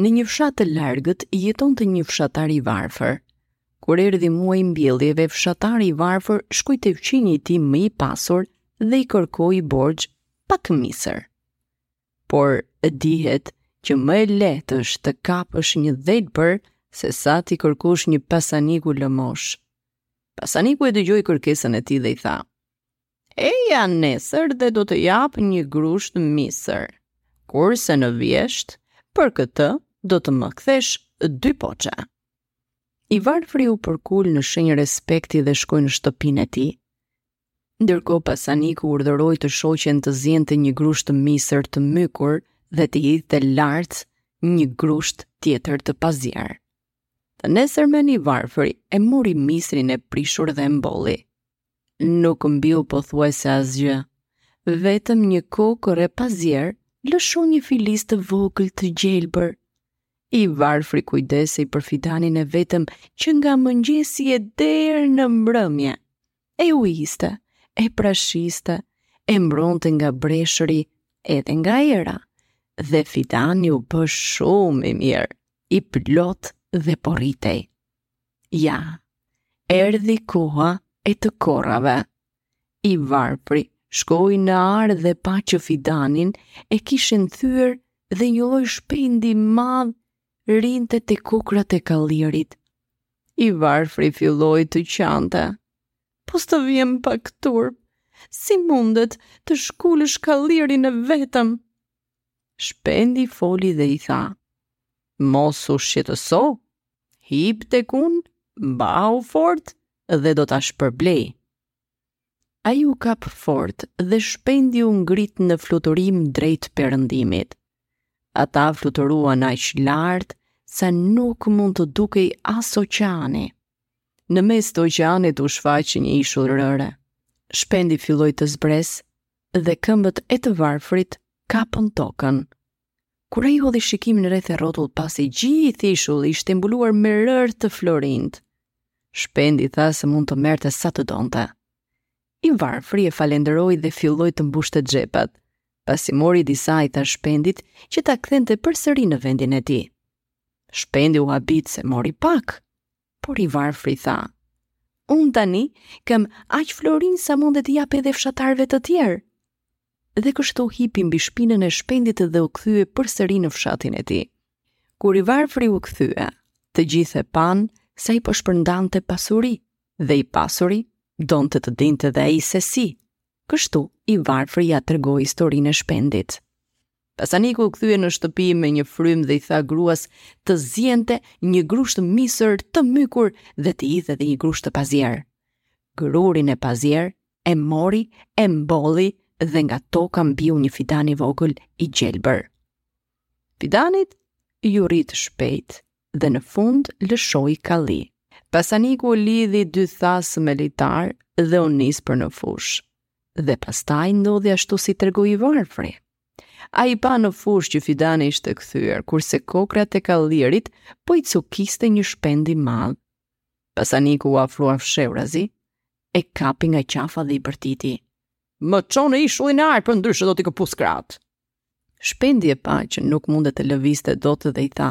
Në një fshat të largët jetonte një fshatar i varfër. Kur erdhi muaji i mbjelljeve, fshatari i varfër shkoi te fqinji i tij më i pasur dhe i kërkoi borxh pak misër. Por dihet që më e lehtë është të kapësh një dhelpër sesa t'i kërkosh një pasaniku lëmoshë. Pasaniku e dëgjoi kërkesën e tij dhe i tha: Eja nesër dhe do të jap një grusht misër, kurse në vjeshtë, për këtë do të më kthesh dy poçe. I varfri u përkul në shenjë respekti dhe shkoi në shtëpinë e tij. Ndërkohë pasaniku urdhëroi të shoqen të ziente një grusht misër të mykur dhe t'i hidhte lart një grusht tjetër të pazier. Të nesërmen i varfri e mori misrin e prishur dhe e mbolli. Nuk mbiu pothuajse asgjë. Vetëm një kokërr e pazier lëshoi një filiz të vogël të gjelbër. I varfri kujdesej për fidanin e vetëm që nga mëngjesi e deri në mbrëmje. E ujiste, e prashiste, e mbronte nga breshëri edhe nga era. Dhe fidani u bë shumë i mirë, i plot dhe po rritej. Ja, erdhi koha e të korrave. I varfri shkoi në arë dhe pa që fidanin e kishin thyer dhe një lloj shpendi i madh rrinte te kokrrat e kallirit. I varfri filloi të qante. Po s'të vjen pak turp, si mundet të shkulësh kallirin e vetëm? Shpendi foli dhe i tha, Mos u shqetëso, hip tek unë, mbahu fort dhe do ta shpërblej. Ai u kap fort dhe shpendi u ngrit në fluturim drejt perëndimit. Ata fluturuan aq lart sa nuk mund të dukej as oqeani. Në mes të oqeanit u shfaq një ishull rëre. Shpendi filloi të zbres dhe këmbët e të varfrit kapën tokën. Kur ai hodhi shikimin rreth e rrotull pa se i gjithë ishulli ishte mbuluar me rërë të florinjtë, shpendi tha se mund të merrte sa të donte. I varfri e falënderoi dhe filloi të mbushte xhepat, pasi mori disa i tha shpendit që ta kthente përsëri në vendin e tij. Shpendi u habit se mori pak, Por i varfri tha, Unë tani kem aq flori sa mund t'i jap edhe fshatarëve të tjerë. Dhe kështu hipi mbi shpinën e shpendit dhe u kthye përsëri në fshatin e tij. Kur i varfri u kthye, të gjithë e panë se ai po shpërndante pasuri dhe i pasuri donte të dinte dhe ai se si Kështu, i varfri ia tregoi historinë e shpendit. Pasaniku u kthye në shtëpi me një frymë dhe i tha gruas të ziente një grusht misër të mykur dhe të hidhët dhe një grusht të pazier. Grurin e pazier e mori, e mbolli dhe nga toka mbiu një fidan i vogël i gjelbër. Fidanit iu rrit shpejt dhe në fund lëshoi kalli. Pasaniku lidhi dy thasë me litar dhe u nis për në fushë. Dhe pastaj ndodhi ashtu si tregoi i varfri. Ai pa në fushë që fidani ishte kthyer, kurse kokrrat e kallirit po i çukiste një shpend i madh. Pasaniku u afrua fshehurazi, e kapi nga qafa dhe i bërtiti. Më ço në ishullin e artë, përndryshe do t'i këpus krahët. Shpendi e pa që nuk mundte të lëvizte dot dhe i tha,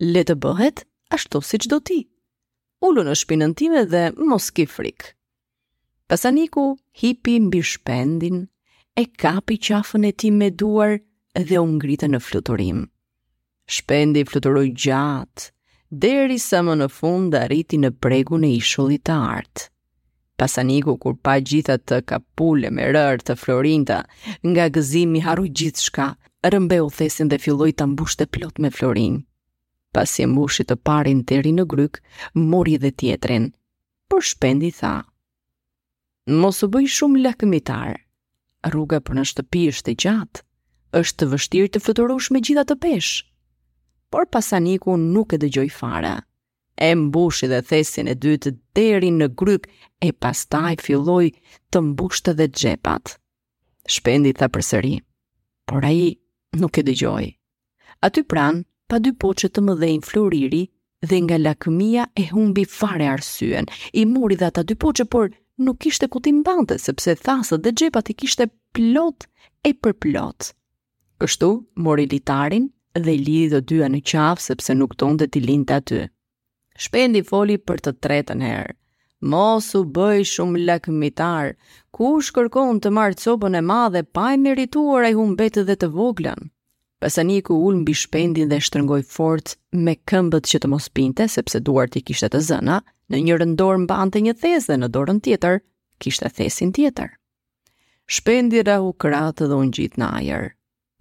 le të bëhet ashtu siç do ti. Ulu në shpinën time dhe mos ki frikë. Pasaniku hipi mbi shpendin, e kapi qafën e tij me duar dhe u ngrit në fluturim. Shpendi fluturoi gjatë, derisa më në fund arriti në bregun e ishullit të artë. Pasaniku kur pa gjithë ato kapule me rërë të florinjtë, nga gëzimi harroi gjithçka, rëmbeu thesin dhe filloi ta mbushte plot me florinj. Pasi e mbushi të parin deri në grykë, mori dhe tjetrin. Por shpendi i tha. Mos u bëj shumë lakmitar. Rruga për në shtëpi është e gjatë. Është e vështirë të fluturosh me gjithë atë peshë. Por pasaniku nuk e dëgjoi fare. E mbushi dhe thesin e dytë deri në grykë e pastaj filloi të mbushte dhe xhepat. Shpendi i tha përsëri, por ai nuk e dëgjoi. Aty pranë, pa dy poçe të mëdhenj floriri dhe nga lakmia e humbi fare arsyen. I mori dhe ata dy poçe, por nuk kishte ku t'i mbante, sepse thasët dhe xhepat i kishte plot e përplot. Kështu, mori litarin dhe i lidhi të dyja në qafë, sepse nuk donte t'i linte aty. Shpendi foli për të tretën herë. Mos u bëj shumë lakmitar. Kush kërkon të marrë copën e madhe pa e merituar ai humbet dhe të voglën. Pasaniku u ul mbi shpendin dhe e shtrëngoi fort me këmbët që të mos binte, sepse duart i kishte të zëna, në njërën dorë mbante një thes dhe në dorën tjetër kishte thesin tjetër. Shpendi rrahu krahët dhe u ngjit në ajër.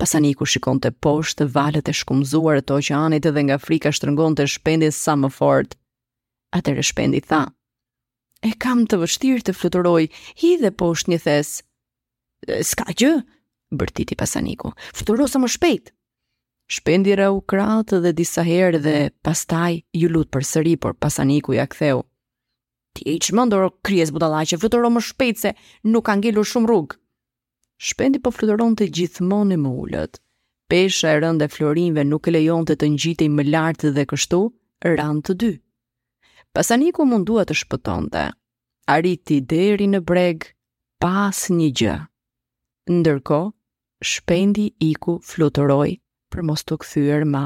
Pasaniku shikonte poshtë valët e shkumzuar të oqeanit dhe nga frika shtrëngonte shpendin sa më fort. Atëherë shpendi tha, e kam të vështirë të fluturoj, hidhe poshtë një thes. S'ka gjë, bërtiti pasaniku, fluturo sa më shpejt. Shpendi rrahu krahët dhe disa herë dhe pastaj iu lut përsëri, por pasaniku ia ktheu. Ti je i çmendur, krijesë budalaqe, fluturo më shpejt se nuk ka ngelur shumë rrugë. Shpendi po fluturonte gjithmonë e më ulët. Pesha e rëndë e florinjve nuk e lejonte të ngjitej më lart dhe kështu ranë të dy. Pasaniku u mundua të shpëtonte. Arriti deri në breg pas një gjë. Ndërkohë, shpendi iku fluturoi për mos t'u kthyer më.